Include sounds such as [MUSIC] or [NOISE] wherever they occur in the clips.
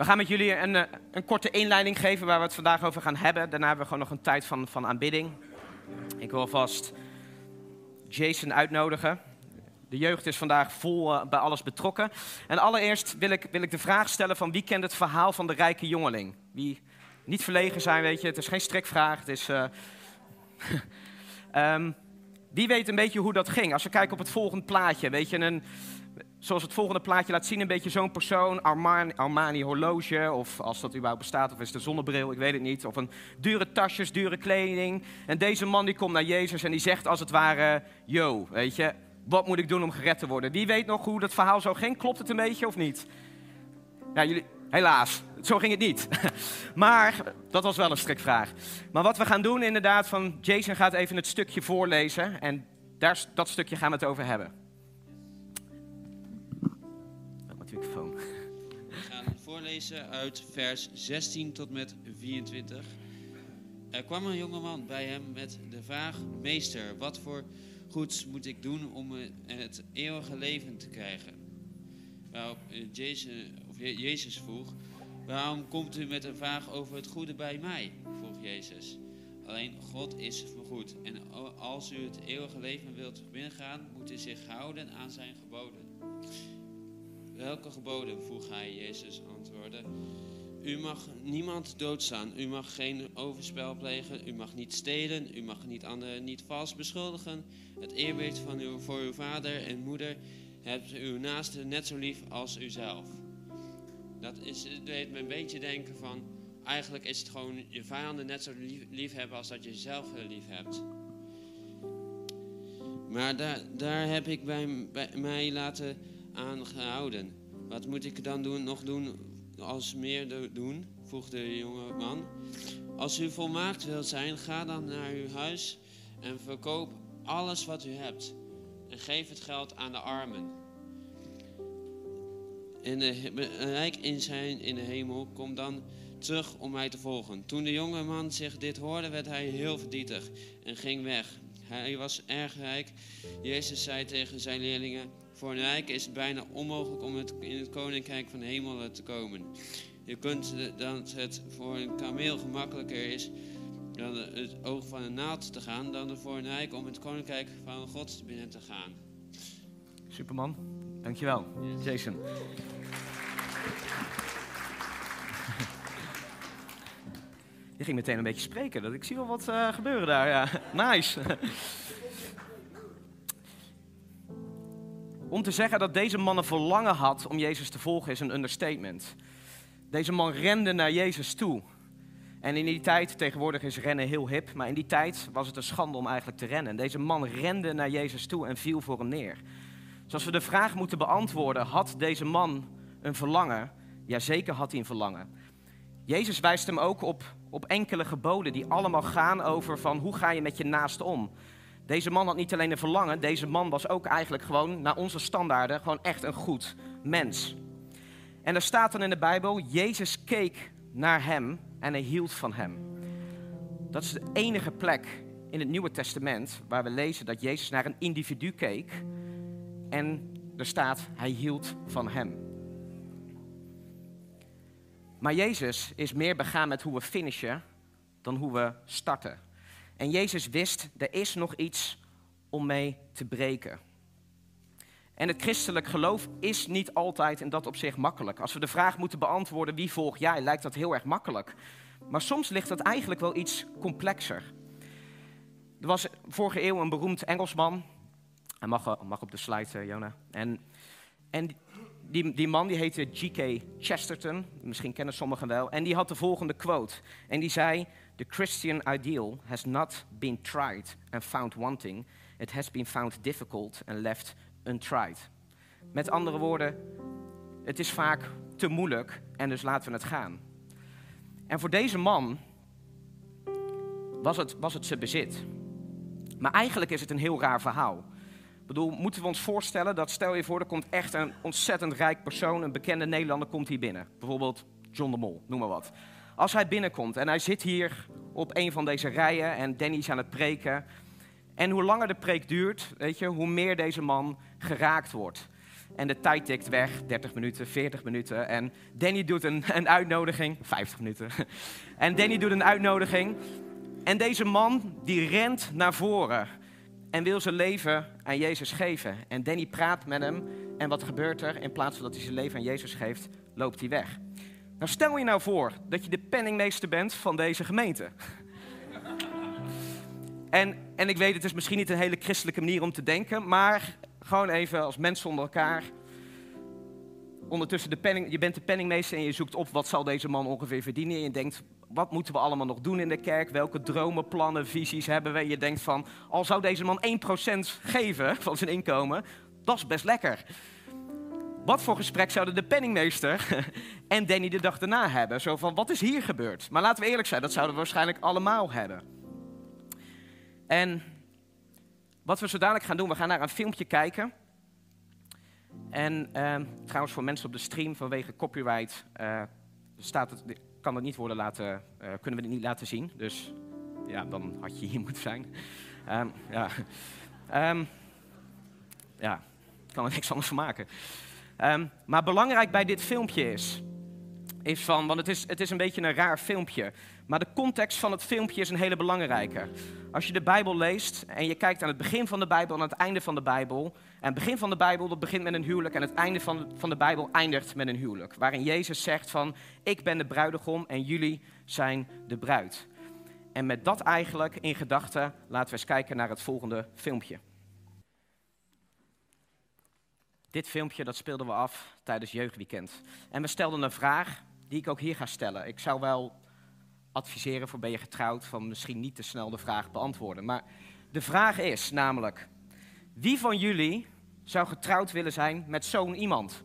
We gaan met jullie een, eh, een korte inleiding geven waar we het vandaag over gaan hebben. Daarna hebben we gewoon nog een tijd van, van aanbidding. Ik wil vast Jason uitnodigen. De jeugd is vandaag vol uh, bij alles betrokken. En allereerst wil ik, wil ik de vraag stellen van wie kent het verhaal van de rijke jongeling? Wie niet verlegen zijn, weet je. Het is geen strikvraag. Het is... Uh, um, [LAUGHS] wie weet een beetje hoe dat ging? Als we kijken op het volgende plaatje, weet je, een, zoals het volgende plaatje laat zien, een beetje zo'n persoon, Armani, Armani horloge, of als dat überhaupt bestaat, of is een zonnebril, ik weet het niet, of een dure tasjes, dure kleding. En deze man die komt naar Jezus en die zegt als het ware, yo, weet je, wat moet ik doen om gered te worden? Wie weet nog hoe dat verhaal zo ging? Klopt het een beetje of niet? Ja, jullie, helaas, zo ging het niet. [LAUGHS] maar dat was wel een strikvraag. Maar wat we gaan doen inderdaad, van Jason gaat even het stukje voorlezen en daar, dat stukje gaan we het over hebben. Uit vers 16 tot met 24. Er kwam een jongeman bij hem met de vraag: Meester, wat voor goeds moet ik doen om het eeuwige leven te krijgen? Waarop Jezus, of vroeg: Waarom komt u met een vraag over het goede bij mij? vroeg Jezus. Alleen God is goed. En als u het eeuwige leven wilt binnengaan, moet u zich houden aan zijn geboden. Welke geboden? vroeg hij. Jezus antwoordde. U mag niemand doodstaan. U mag geen overspel plegen. U mag niet stelen. U mag niet anderen niet vals beschuldigen. Het eerbied van uw, voor uw vader en moeder hebt uw naaste net zo lief als uzelf. Dat is, deed me een beetje denken van. Eigenlijk is het gewoon je vijanden net zo lief, lief hebben als dat je jezelf lief hebt. Maar daar, daar heb ik bij mij laten aangehouden. Wat moet ik dan doen, nog doen als meer doen? vroeg de jonge man. Als u volmaakt wilt zijn, ga dan naar uw huis en verkoop alles wat u hebt. En geef het geld aan de armen. En de rijk in zijn in de hemel, kom dan terug om mij te volgen. Toen de jonge man zich dit hoorde, werd hij heel verdrietig en ging weg. Hij was erg rijk. Jezus zei tegen zijn leerlingen: voor een rijk is het bijna onmogelijk om in het koninkrijk van de hemel te komen. Je kunt dat het voor een kameel gemakkelijker is dan het oog van een naald te gaan, dan voor een rijk om het koninkrijk van God binnen te gaan. Superman, dankjewel. Jason. Je ging meteen een beetje spreken. Dat, ik zie wel wat uh, gebeuren daar. Ja. [LAUGHS] Nice. Om te zeggen dat deze man een verlangen had om Jezus te volgen is een understatement. Deze man rende naar Jezus toe. En in die tijd, tegenwoordig is rennen heel hip, maar in die tijd was het een schande om eigenlijk te rennen. Deze man rende naar Jezus toe en viel voor hem neer. Dus als we de vraag moeten beantwoorden, had deze man een verlangen? Jazeker had hij een verlangen. Jezus wijst hem ook op, op enkele geboden die allemaal gaan over van hoe ga je met je naast om. Deze man had niet alleen een verlangen, deze man was ook eigenlijk gewoon, naar onze standaarden, gewoon echt een goed mens. En er staat dan in de Bijbel, Jezus keek naar hem en hij hield van hem. Dat is de enige plek in het Nieuwe Testament waar we lezen dat Jezus naar een individu keek en er staat, hij hield van hem. Maar Jezus is meer begaan met hoe we finishen dan hoe we starten. En Jezus wist, er is nog iets om mee te breken. En het christelijk geloof is niet altijd in dat opzicht makkelijk. Als we de vraag moeten beantwoorden wie volg jij, lijkt dat heel erg makkelijk. Maar soms ligt dat eigenlijk wel iets complexer. Er was vorige eeuw een beroemd Engelsman. Hij mag, mag op de slide, uh, Jona. En, en die, die man die heette G.K. Chesterton. Misschien kennen sommigen wel. En die had de volgende quote. En die zei: The Christian ideal has not been tried and found wanting. It has been found difficult and left untried. Met andere woorden, het is vaak te moeilijk en dus laten we het gaan. En voor deze man was het, was het zijn bezit. Maar eigenlijk is het een heel raar verhaal. Ik bedoel, moeten we ons voorstellen dat, stel je voor, er komt echt een ontzettend rijk persoon, een bekende Nederlander, komt hier binnen. Bijvoorbeeld John de Mol, noem maar wat. Als hij binnenkomt en hij zit hier op een van deze rijen en Danny is aan het preken. En hoe langer de preek duurt, weet je, hoe meer deze man geraakt wordt. En de tijd tikt weg, 30 minuten, 40 minuten. En Danny doet een, een uitnodiging, 50 minuten. [LAUGHS] En Danny doet een uitnodiging. En deze man die rent naar voren en wil zijn leven aan Jezus geven. En Danny praat met hem. En wat gebeurt er? In plaats van dat hij zijn leven aan Jezus geeft, loopt hij weg. Nou, stel je nou voor dat je de penningmeester bent van deze gemeente. En, en ik weet, het is misschien niet een hele christelijke manier om te denken, maar gewoon even als mensen onder elkaar. Ondertussen, de penning, je bent de penningmeester en je zoekt op wat zal deze man ongeveer verdienen. En je denkt, wat moeten we allemaal nog doen in de kerk? Welke dromen, plannen, visies hebben we? Je denkt van, al zou deze man 1% geven van zijn inkomen, dat is best lekker. Wat voor gesprek zouden de penningmeester [LAUGHS] en Danny de dag daarna hebben? Zo van, wat is hier gebeurd? Maar laten we eerlijk zijn, dat zouden we waarschijnlijk allemaal hebben. En wat we zo dadelijk gaan doen, we gaan naar een filmpje kijken. En uh, trouwens voor mensen op de stream vanwege copyright uh, staat het, kan het niet worden laten, uh, kunnen we het niet laten zien. Dus ja, dan had je hier [LAUGHS] moeten zijn. Um, ja. Um, ja, kan er niks anders van maken. Um, maar belangrijk bij dit filmpje is, is van, want het is, het is een beetje een raar filmpje. Maar de context van het filmpje is een hele belangrijke. Als je de Bijbel leest en je kijkt aan het begin van de Bijbel en aan het einde van de Bijbel. En het begin van de Bijbel dat begint met een huwelijk en het einde van, van de Bijbel eindigt met een huwelijk. Waarin Jezus zegt van, ik ben de bruidegom en jullie zijn de bruid. En met dat eigenlijk in gedachten laten we eens kijken naar het volgende filmpje. Dit filmpje dat speelden we af tijdens jeugdweekend. En we stelden een vraag die ik ook hier ga stellen. Ik zou wel adviseren voor ben je getrouwd van misschien niet te snel de vraag beantwoorden. Maar de vraag is namelijk, wie van jullie zou getrouwd willen zijn met zo'n iemand?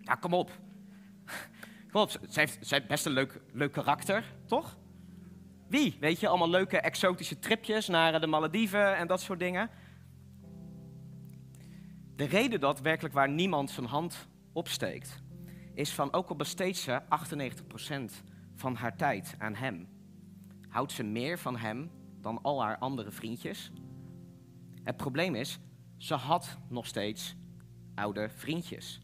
Nou, kom op. [LAUGHS] Kom op, ze heeft best een leuk, leuk karakter, toch? Wie? Weet je, allemaal leuke exotische tripjes naar de Malediven en dat soort dingen. De reden dat werkelijk waar niemand zijn hand opsteekt, is van ook al besteedt ze 98% van haar tijd aan hem. Houdt ze meer van hem dan al haar andere vriendjes? Het probleem is, ze had nog steeds oude vriendjes.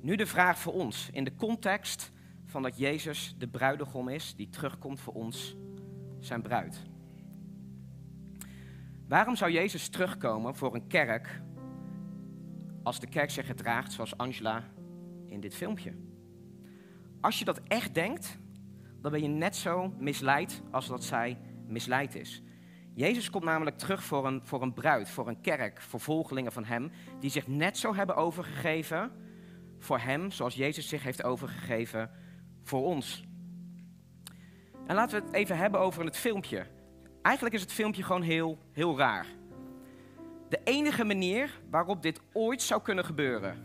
Nu de vraag voor ons, in de context van dat Jezus de bruidegom is die terugkomt voor ons, zijn bruid. Waarom zou Jezus terugkomen voor een kerk als de kerk zich gedraagt zoals Angela in dit filmpje? Als je dat echt denkt, dan ben je net zo misleid als dat zij misleid is. Jezus komt namelijk terug voor een, voor een bruid, voor een kerk, voor volgelingen van Hem, die zich net zo hebben overgegeven voor Hem, zoals Jezus zich heeft overgegeven voor ons. En laten we het even hebben over het filmpje. Eigenlijk is het filmpje gewoon heel, heel raar. De enige manier waarop dit ooit zou kunnen gebeuren,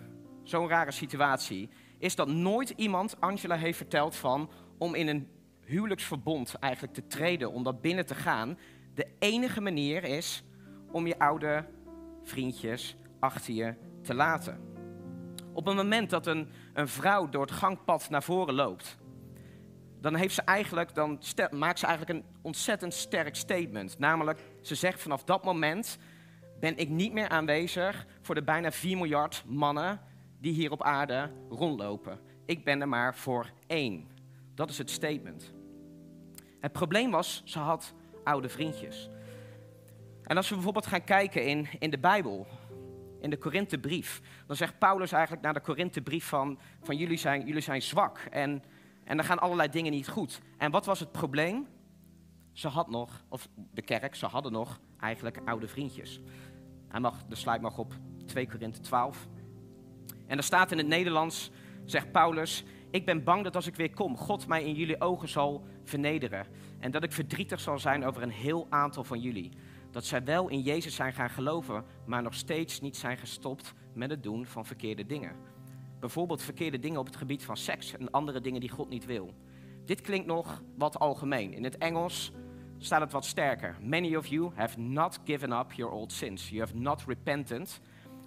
zo'n rare situatie, is dat nooit iemand Angela heeft verteld van om in een huwelijksverbond eigenlijk te treden, om dat binnen te gaan, de enige manier is om je oude vriendjes achter je te laten. Op het moment dat een, een vrouw door het gangpad naar voren loopt, dan, heeft ze eigenlijk, dan maakt ze eigenlijk een ontzettend sterk statement. Namelijk, ze zegt vanaf dat moment ben ik niet meer aanwezig voor de bijna 4 miljard mannen die hier op aarde rondlopen. Ik ben er maar voor één. Dat is het statement. Het probleem was, ze had oude vriendjes. En als we bijvoorbeeld gaan kijken in, in de Bijbel, in de Korinthebrief, dan zegt Paulus eigenlijk naar de Korinthebrief van, van jullie, zijn, jullie zijn zwak en, en er gaan allerlei dingen niet goed. En wat was het probleem? Ze had nog, of de kerk, ze hadden nog eigenlijk oude vriendjes. Hij mag, de mag op 2 Korinthe 12. En er staat in het Nederlands, zegt Paulus, ik ben bang dat als ik weer kom, God mij in jullie ogen zal vernederen. En dat ik verdrietig zal zijn over een heel aantal van jullie. Dat zij wel in Jezus zijn gaan geloven, maar nog steeds niet zijn gestopt met het doen van verkeerde dingen. Bijvoorbeeld verkeerde dingen op het gebied van seks en andere dingen die God niet wil. Dit klinkt nog wat algemeen. In het Engels staat het wat sterker. Many of you have not given up your old sins. You have not repented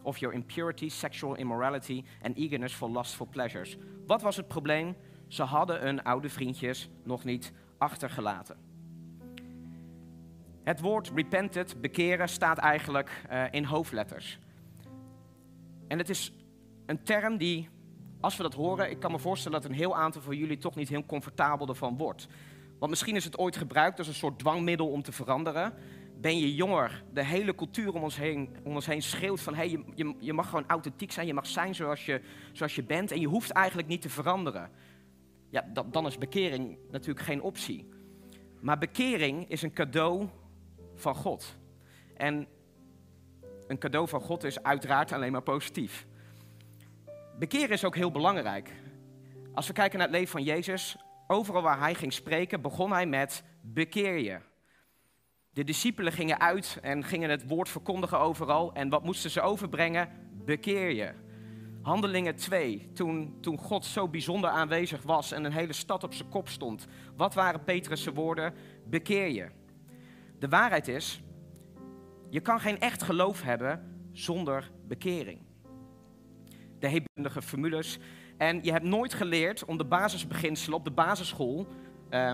of your impurity, sexual immorality and eagerness for lustful pleasures. Wat was het probleem? Ze hadden hun oude vriendjes nog niet achtergelaten. Het woord repented, bekeren, staat eigenlijk uh, in hoofdletters. En het is een term die, als we dat horen, ik kan me voorstellen dat een heel aantal van jullie toch niet heel comfortabel ervan wordt. Want misschien is het ooit gebruikt als een soort dwangmiddel om te veranderen. Ben je jonger, de hele cultuur om ons heen, om ons heen schreeuwt van hey, je, je, je mag gewoon authentiek zijn, je mag zijn zoals je, zoals je bent en je hoeft eigenlijk niet te veranderen. Ja, dan is bekering natuurlijk geen optie. Maar bekering is een cadeau van God. En een cadeau van God is uiteraard alleen maar positief. Bekeren is ook heel belangrijk. Als we kijken naar het leven van Jezus, overal waar hij ging spreken, begon hij met bekeer je. De discipelen gingen uit en gingen het woord verkondigen overal. En wat moesten ze overbrengen? Bekeer je. Handelingen 2, toen, toen God zo bijzonder aanwezig was en een hele stad op zijn kop stond. Wat waren Petrus' woorden? Bekeer je. De waarheid is, je kan geen echt geloof hebben zonder bekering. De hebendige formules. En je hebt nooit geleerd om de basisbeginselen op de basisschool uh,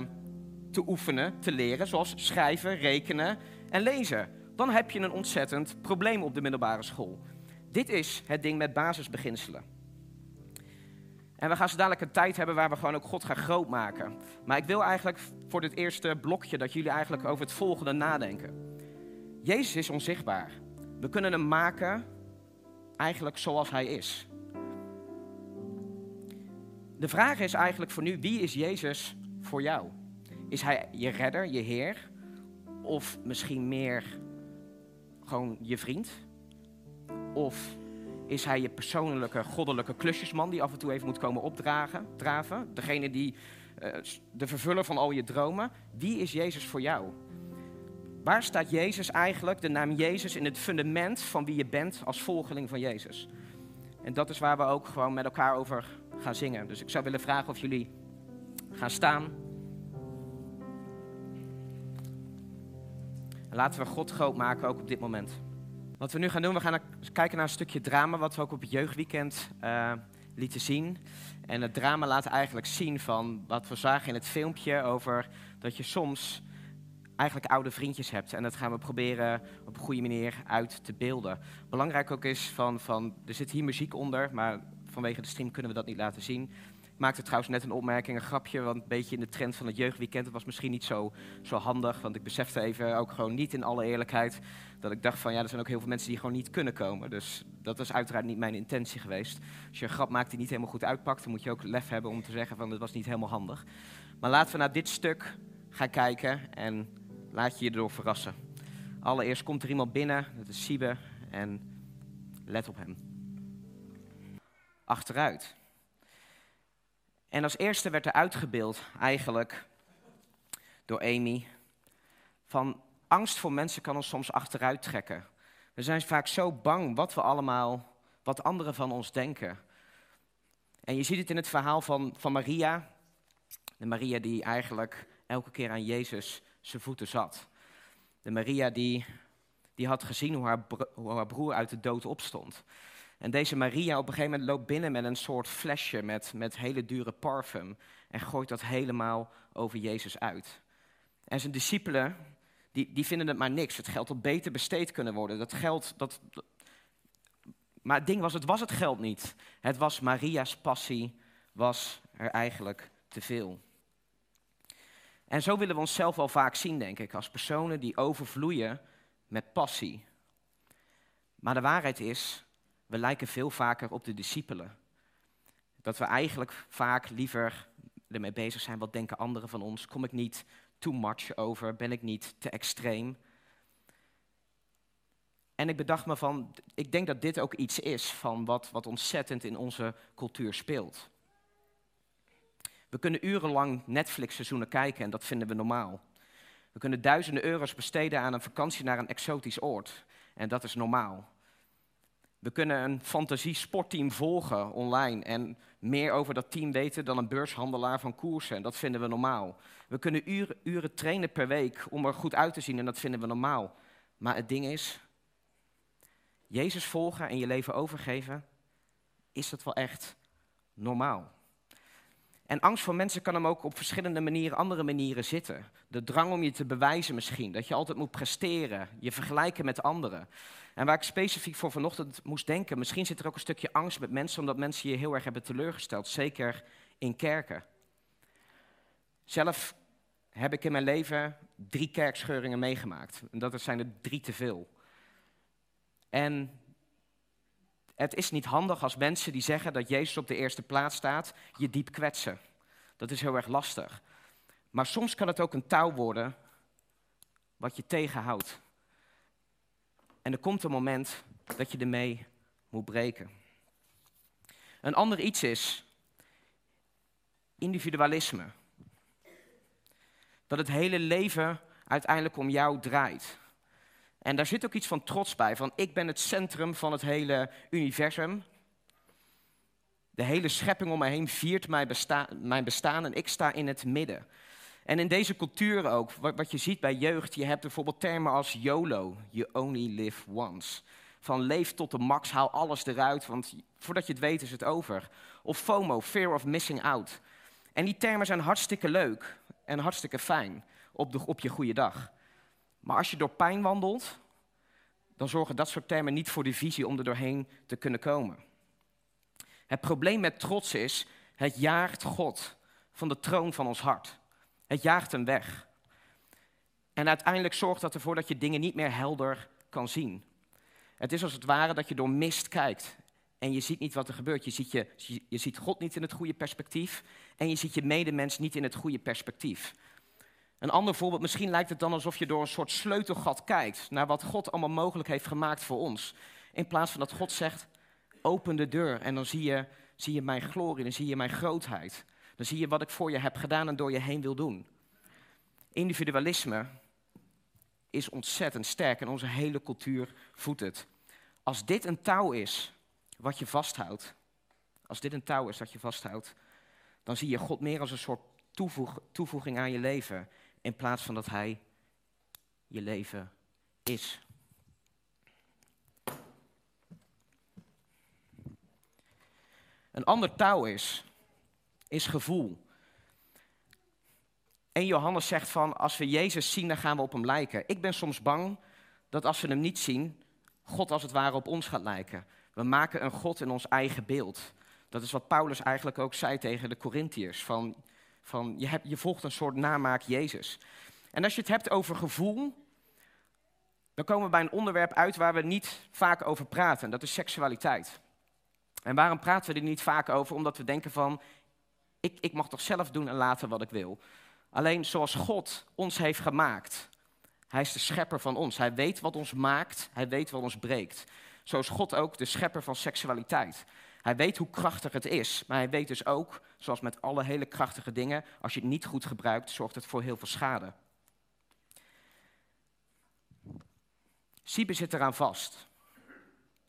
te oefenen, te leren, zoals schrijven, rekenen en lezen. Dan heb je een ontzettend probleem op de middelbare school. Dit is het ding met basisbeginselen. En we gaan zo dadelijk een tijd hebben waar we gewoon ook God gaan groot maken. Maar ik wil eigenlijk voor dit eerste blokje dat jullie eigenlijk over het volgende nadenken. Jezus is onzichtbaar. We kunnen hem maken eigenlijk zoals hij is. De vraag is eigenlijk voor nu, wie is Jezus voor jou? Is hij je redder, je heer? Of misschien meer gewoon je vriend? Of is hij je persoonlijke, goddelijke klusjesman die af en toe even moet komen opdragen, draven? Degene die, uh, de vervuller van al je dromen? Wie is Jezus voor jou? Waar staat Jezus eigenlijk, de naam Jezus, in het fundament van wie je bent als volgeling van Jezus? En dat is waar we ook gewoon met elkaar over gaan zingen. Dus ik zou willen vragen of jullie gaan staan. En laten we God groot maken ook op dit moment. Wat we nu gaan doen, we gaan kijken naar een stukje drama wat we ook op het jeugdweekend uh, lieten zien. En het drama laat eigenlijk zien van wat we zagen in het filmpje over dat je soms eigenlijk oude vriendjes hebt. En dat gaan we proberen op een goede manier uit te beelden. Belangrijk ook is van, van er zit hier muziek onder, maar vanwege de stream kunnen we dat niet laten zien. Maakte trouwens net een opmerking, een grapje, want een beetje in de trend van het jeugdweekend. Het was misschien niet zo, zo handig, want ik besefte even ook gewoon niet in alle eerlijkheid dat ik dacht van ja, er zijn ook heel veel mensen die gewoon niet kunnen komen. Dus dat was uiteraard niet mijn intentie geweest. Als je een grap maakt die niet helemaal goed uitpakt, dan moet je ook lef hebben om te zeggen van het was niet helemaal handig. Maar laten we naar dit stuk gaan kijken en laat je je erdoor verrassen. Allereerst komt er iemand binnen, dat is Siebe, en let op hem. Achteruit. En als eerste werd er uitgebeeld, eigenlijk door Amy, van angst voor mensen kan ons soms achteruit trekken. We zijn vaak zo bang wat we allemaal, wat anderen van ons denken. En je ziet het in het verhaal van, van Maria. De Maria die eigenlijk elke keer aan Jezus zijn voeten zat. De Maria die, die had gezien hoe haar, hoe haar broer uit de dood opstond. En deze Maria op een gegeven moment loopt binnen met een soort flesje met, met hele dure parfum. En gooit dat helemaal over Jezus uit. En zijn discipelen, die, die vinden het maar niks. Het geld had beter besteed kunnen worden. Dat geld, dat, maar het ding was, het was het geld niet. Het was Maria's passie, was er eigenlijk te veel. En zo willen we onszelf wel vaak zien, denk ik, als personen die overvloeien met passie. Maar de waarheid is, we lijken veel vaker op de discipelen. Dat we eigenlijk vaak liever ermee bezig zijn, wat denken anderen van ons? Kom ik niet too much over? Ben ik niet te extreem? En ik bedacht me van, ik denk dat dit ook iets is van wat, wat ontzettend in onze cultuur speelt. We kunnen urenlang Netflix-seizoenen kijken en dat vinden we normaal. We kunnen duizenden euro's besteden aan een vakantie naar een exotisch oord en dat is normaal. We kunnen een fantasie-sportteam volgen online en meer over dat team weten dan een beurshandelaar van koersen. En dat vinden we normaal. We kunnen uren, uren trainen per week om er goed uit te zien en dat vinden we normaal. Maar het ding is, Jezus volgen en je leven overgeven, is dat wel echt normaal? En angst voor mensen kan hem ook op verschillende manieren, andere manieren zitten. De drang om je te bewijzen misschien, dat je altijd moet presteren, je vergelijken met anderen. En waar ik specifiek voor vanochtend moest denken, misschien zit er ook een stukje angst met mensen, omdat mensen je heel erg hebben teleurgesteld, zeker in kerken. Zelf heb ik in mijn leven drie kerkscheuringen meegemaakt. En dat zijn er drie te veel. En het is niet handig als mensen die zeggen dat Jezus op de eerste plaats staat, je diep kwetsen. Dat is heel erg lastig. Maar soms kan het ook een touw worden wat je tegenhoudt. En er komt een moment dat je ermee moet breken. Een ander iets is individualisme. Dat het hele leven uiteindelijk om jou draait. En daar zit ook iets van trots bij, van ik ben het centrum van het hele universum. De hele schepping om mij heen viert mijn, mijn bestaan en ik sta in het midden. En in deze cultuur ook, wat, wat je ziet bij jeugd, je hebt bijvoorbeeld termen als YOLO, you only live once. Van leef tot de max, haal alles eruit, want voordat je het weet is het over. Of FOMO, fear of missing out. En die termen zijn hartstikke leuk en hartstikke fijn op, de, op je goede dag. Maar als je door pijn wandelt, dan zorgen dat soort termen niet voor de visie om er doorheen te kunnen komen. Het probleem met trots is, het jaagt God van de troon van ons hart. Het jaagt hem weg. En uiteindelijk zorgt dat ervoor dat je dingen niet meer helder kan zien. Het is als het ware dat je door mist kijkt en je ziet niet wat er gebeurt. Je ziet, je, je ziet God niet in het goede perspectief en je ziet je medemens niet in het goede perspectief. Een ander voorbeeld, misschien lijkt het dan alsof je door een soort sleutelgat kijkt naar wat God allemaal mogelijk heeft gemaakt voor ons. In plaats van dat God zegt, open de deur en dan zie je, zie je mijn glorie, dan zie je mijn grootheid. Dan zie je wat ik voor je heb gedaan en door je heen wil doen. Individualisme is ontzettend sterk en onze hele cultuur voedt het. Als dit een touw is wat je vasthoudt, als dit een touw is dat je vasthoudt, dan zie je God meer als een soort toevoeging aan je leven in plaats van dat Hij je leven is. Een ander touw is, is gevoel. En Johannes zegt van, als we Jezus zien, dan gaan we op hem lijken. Ik ben soms bang dat als we hem niet zien, God als het ware op ons gaat lijken. We maken een God in ons eigen beeld. Dat is wat Paulus eigenlijk ook zei tegen de Corinthiërs. Van van je, hebt, je volgt een soort namaak Jezus. En als je het hebt over gevoel, dan komen we bij een onderwerp uit waar we niet vaak over praten. Dat is seksualiteit. En waarom praten we er niet vaak over? Omdat we denken van, ik, ik mag toch zelf doen en laten wat ik wil. Alleen zoals God ons heeft gemaakt. Hij is de schepper van ons. Hij weet wat ons maakt. Hij weet wat ons breekt. Zo is God ook de schepper van seksualiteit. Hij weet hoe krachtig het is, maar hij weet dus ook, zoals met alle hele krachtige dingen, als je het niet goed gebruikt, zorgt het voor heel veel schade. Siebe zit eraan vast.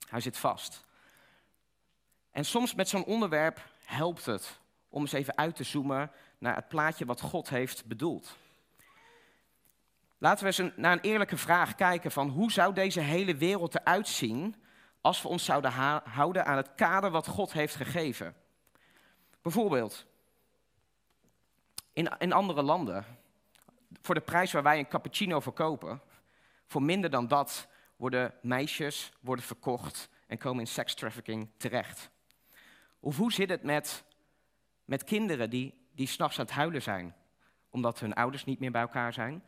Hij zit vast. En soms met zo'n onderwerp helpt het om eens even uit te zoomen naar het plaatje wat God heeft bedoeld. Laten we eens naar een eerlijke vraag kijken van hoe zou deze hele wereld eruit zien als we ons zouden houden aan het kader wat God heeft gegeven. Bijvoorbeeld, in, in andere landen, voor de prijs waar wij een cappuccino verkopen, voor minder dan dat worden meisjes worden verkocht en komen in sekstrafficking terecht. Of hoe zit het met, met kinderen die, die s'nachts aan het huilen zijn, omdat hun ouders niet meer bij elkaar zijn?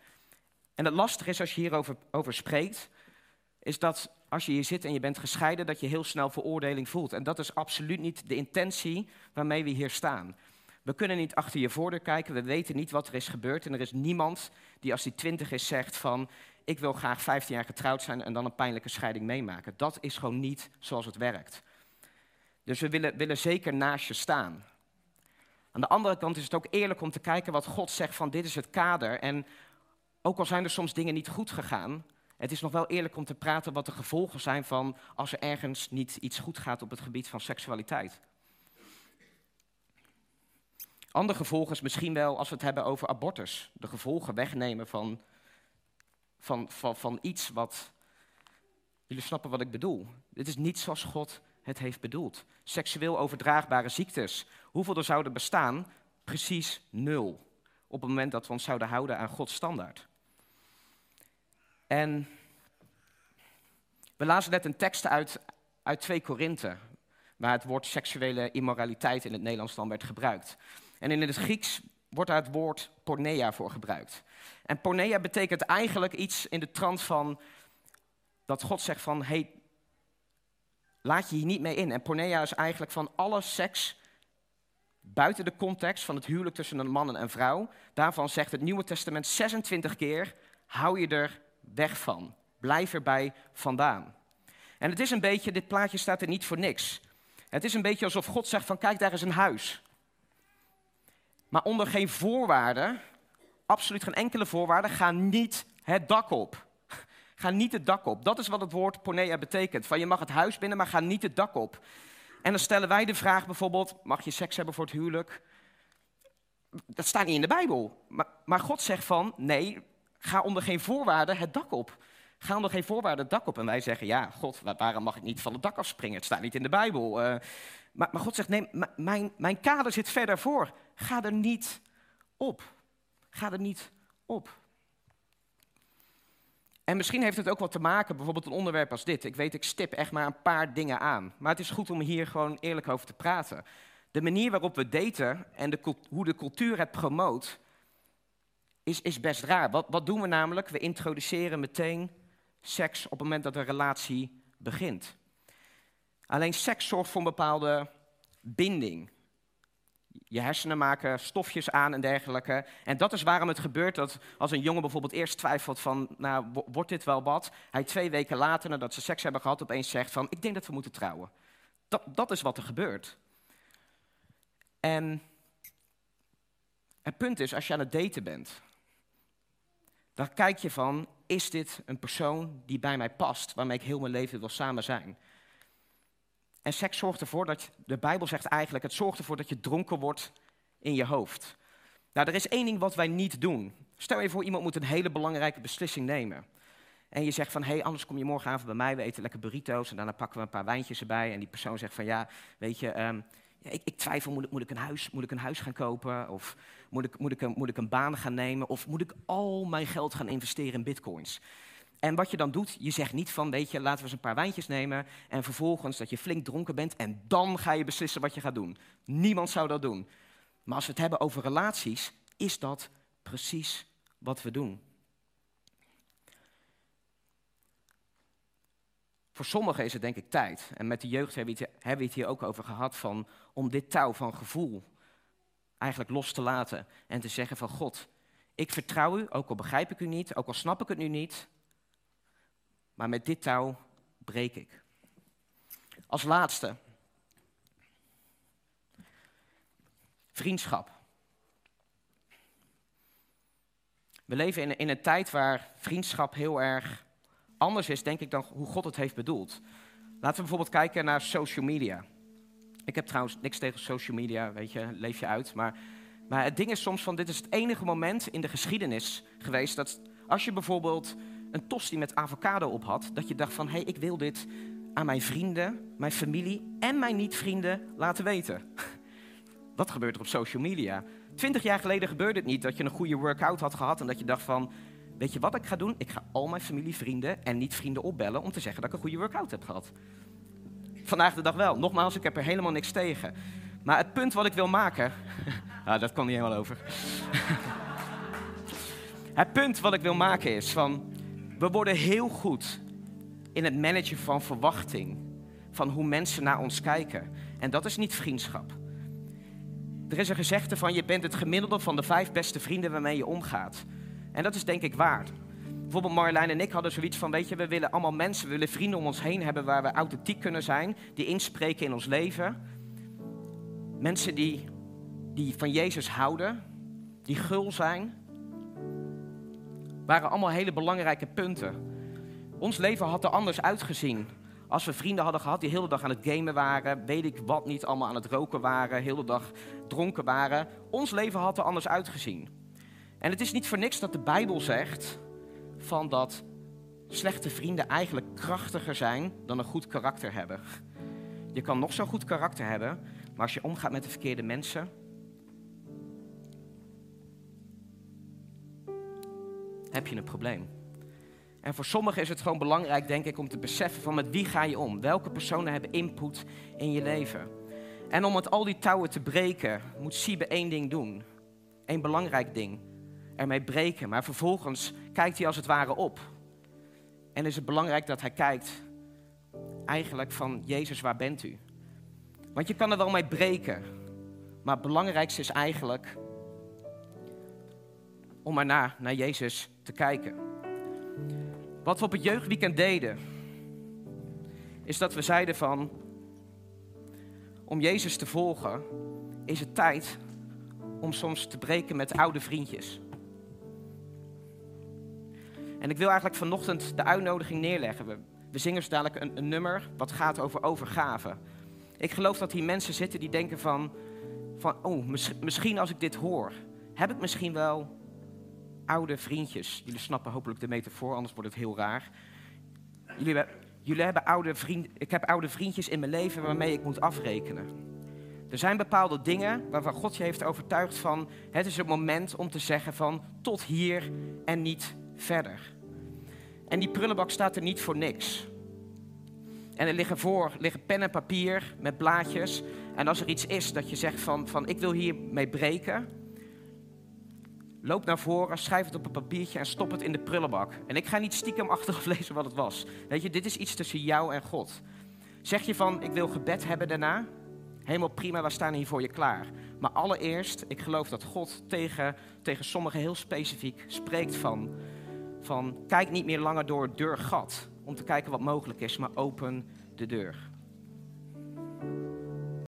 En het lastige is als je hierover over spreekt, is dat als je hier zit en je bent gescheiden, dat je heel snel veroordeling voelt. En dat is absoluut niet de intentie waarmee we hier staan. We kunnen niet achter je voordeur kijken, we weten niet wat er is gebeurd. En er is niemand die als hij twintig is zegt van, ik wil graag 15 jaar getrouwd zijn en dan een pijnlijke scheiding meemaken. Dat is gewoon niet zoals het werkt. Dus we willen, willen zeker naast je staan. Aan de andere kant is het ook eerlijk om te kijken wat God zegt van dit is het kader. En ook al zijn er soms dingen niet goed gegaan, het is nog wel eerlijk om te praten wat de gevolgen zijn van als er ergens niet iets goed gaat op het gebied van seksualiteit. Ander gevolg is misschien wel als we het hebben over abortus. De gevolgen wegnemen van, van, van, van iets wat. Jullie snappen wat ik bedoel. Dit is niet zoals God het heeft bedoeld. Seksueel overdraagbare ziektes. Hoeveel er zouden bestaan precies nul. Op het moment dat we ons zouden houden aan Gods standaard. En we lazen net een tekst uit, uit 2 Korinthe, waar het woord seksuele immoraliteit in het Nederlands dan werd gebruikt. En in het Grieks wordt daar het woord porneia voor gebruikt. En porneia betekent eigenlijk iets in de trant van dat God zegt van, hey, laat je hier niet mee in. En porneia is eigenlijk van alle seks buiten de context van het huwelijk tussen een man en een vrouw. Daarvan zegt het Nieuwe Testament 26 keer, hou je er weg van. Blijf erbij vandaan. En het is een beetje, dit plaatje staat er niet voor niks. Het is een beetje alsof God zegt van kijk, daar is een huis. Maar onder geen voorwaarden, absoluut geen enkele voorwaarde, ga niet het dak op. Ga niet het dak op. Dat is wat het woord pornea betekent. Van je mag het huis binnen, maar ga niet het dak op. En dan stellen wij de vraag bijvoorbeeld, mag je seks hebben voor het huwelijk? Dat staat niet in de Bijbel. Maar, maar God zegt van, nee, ga onder geen voorwaarden het dak op. Ga onder geen voorwaarden het dak op. En wij zeggen, ja, God, waarom mag ik niet van het dak afspringen? Het staat niet in de Bijbel. Uh, maar, maar, God zegt, nee, mijn, mijn kader zit verder voor. Ga er niet op. Ga er niet op. En misschien heeft het ook wat te maken, bijvoorbeeld een onderwerp als dit. Ik weet, ik stip echt maar een paar dingen aan. Maar het is goed om hier gewoon eerlijk over te praten. De manier waarop we daten en de, hoe de cultuur het promoot, is, is best raar. Wat, wat doen we namelijk? We introduceren meteen seks op het moment dat een relatie begint. Alleen seks zorgt voor een bepaalde binding. Je hersenen maken stofjes aan en dergelijke. En dat is waarom het gebeurt dat als een jongen bijvoorbeeld eerst twijfelt van, nou, wordt dit wel wat? Hij twee weken later, nadat ze seks hebben gehad, opeens zegt van, ik denk dat we moeten trouwen. Dat, dat is wat er gebeurt. En het punt is, als je aan het daten bent, dan kijk je van, is dit een persoon die bij mij past, waarmee ik heel mijn leven wil samen zijn? En seks zorgt ervoor dat, de Bijbel zegt eigenlijk, het zorgt ervoor dat je dronken wordt in je hoofd. Nou, er is één ding wat wij niet doen. Stel je voor, iemand moet een hele belangrijke beslissing nemen. En je zegt van, hé, hey, anders kom je morgenavond bij mij, we eten lekker burrito's en daarna pakken we een paar wijntjes erbij. En die persoon zegt van, ja, weet je, ehm, ja, ik, ik, twijfel, moet ik, een huis, moet ik een huis gaan kopen? Of moet ik, moet, ik moet ik een baan gaan nemen? Of moet ik al mijn geld gaan investeren in bitcoins? En wat je dan doet, je zegt niet van, weet je, laten we eens een paar wijntjes nemen en vervolgens dat je flink dronken bent en dan ga je beslissen wat je gaat doen. Niemand zou dat doen. Maar als we het hebben over relaties, is dat precies wat we doen. Voor sommigen is het denk ik tijd. En met de jeugd hebben we, het, hier ook over gehad van om dit touw van gevoel eigenlijk los te laten en te zeggen van God, ik vertrouw u, ook al begrijp ik u niet, ook al snap ik het nu niet, maar met dit touw breek ik. Als laatste, vriendschap. We leven in, in een tijd waar vriendschap heel erg anders is, denk ik, dan hoe God het heeft bedoeld. Laten we bijvoorbeeld kijken naar social media. Ik heb trouwens niks tegen social media, weet je, leef je uit. Maar, maar het ding is soms van, dit is het enige moment in de geschiedenis geweest dat als je bijvoorbeeld een tosti met avocado op had, dat je dacht van, hé, hey, ik wil dit aan mijn vrienden, mijn familie en mijn niet-vrienden laten weten. [LAUGHS] Wat gebeurt er op social media? Twintig jaar geleden gebeurde het niet dat je een goede workout had gehad en dat je dacht van, weet je wat ik ga doen? Ik ga al mijn familie, vrienden en niet-vrienden opbellen om te zeggen dat ik een goede workout heb gehad. Vandaag de dag wel. Nogmaals, ik heb er helemaal niks tegen. Maar het punt wat ik wil maken. [LAUGHS] ah, dat kwam niet helemaal over. [LAUGHS] het punt wat ik wil maken is van. We worden heel goed in het managen van verwachting. Van hoe mensen naar ons kijken. En dat is niet vriendschap. Er is een gezegde van je bent het gemiddelde van de vijf beste vrienden waarmee je omgaat. En dat is denk ik waar. Bijvoorbeeld Marjolein en ik hadden zoiets van, weet je, we willen allemaal mensen, we willen vrienden om ons heen hebben waar we authentiek kunnen zijn, die inspreken in ons leven. Mensen die, die van Jezus houden, die gul zijn. Waren allemaal hele belangrijke punten. Ons leven had er anders uitgezien. Als we vrienden hadden gehad die hele dag aan het gamen waren, weet ik wat niet, allemaal aan het roken waren, hele dag dronken waren. Ons leven had er anders uitgezien. En het is niet voor niks dat de Bijbel zegt van dat slechte vrienden eigenlijk krachtiger zijn dan een goed karakter hebben. Je kan nog zo'n goed karakter hebben, maar als je omgaat met de verkeerde mensen, heb je een probleem. En voor sommigen is het gewoon belangrijk, denk ik, om te beseffen van met wie ga je om? Welke personen hebben input in je leven? En om met al die touwen te breken, moet Siebe één ding doen. Eén belangrijk ding. Ermee breken. Maar vervolgens kijkt hij als het ware op. En is het belangrijk dat hij kijkt, eigenlijk van Jezus, waar bent u? Want je kan er wel mee breken. Maar het belangrijkste is eigenlijk om erna naar Jezus te kijken. Wat we op het jeugdweekend deden, is dat we zeiden van, om Jezus te volgen, is het tijd om soms te breken met oude vriendjes. En ik wil eigenlijk vanochtend de uitnodiging neerleggen. We, we zingen zo dadelijk een, een nummer wat gaat over overgave. Ik geloof dat hier mensen zitten die denken van, van oh, misschien als ik dit hoor, heb ik misschien wel oude vriendjes. Jullie snappen hopelijk de metafoor, anders wordt het heel raar. Jullie, jullie hebben oude vrienden, ik heb oude vriendjes in mijn leven waarmee ik moet afrekenen. Er zijn bepaalde dingen waarvan God je heeft overtuigd van, het is het moment om te zeggen van, tot hier en niet verder. En die prullenbak staat er niet voor niks. En er liggen voor liggen pen en papier met blaadjes. En als er iets is dat je zegt van, van ik wil hiermee breken, loop naar voren, schrijf het op een papiertje en stop het in de prullenbak. En ik ga niet stiekem [LAUGHS] achteraf lezen wat het was. Weet je, dit is iets tussen jou en God. Zeg je van, ik wil gebed hebben daarna? Helemaal prima, we staan hier voor je klaar. Maar allereerst, ik geloof dat God tegen, tegen sommigen heel specifiek spreekt van, van... Kijk niet meer langer door deurgat om te kijken wat mogelijk is, maar open de deur.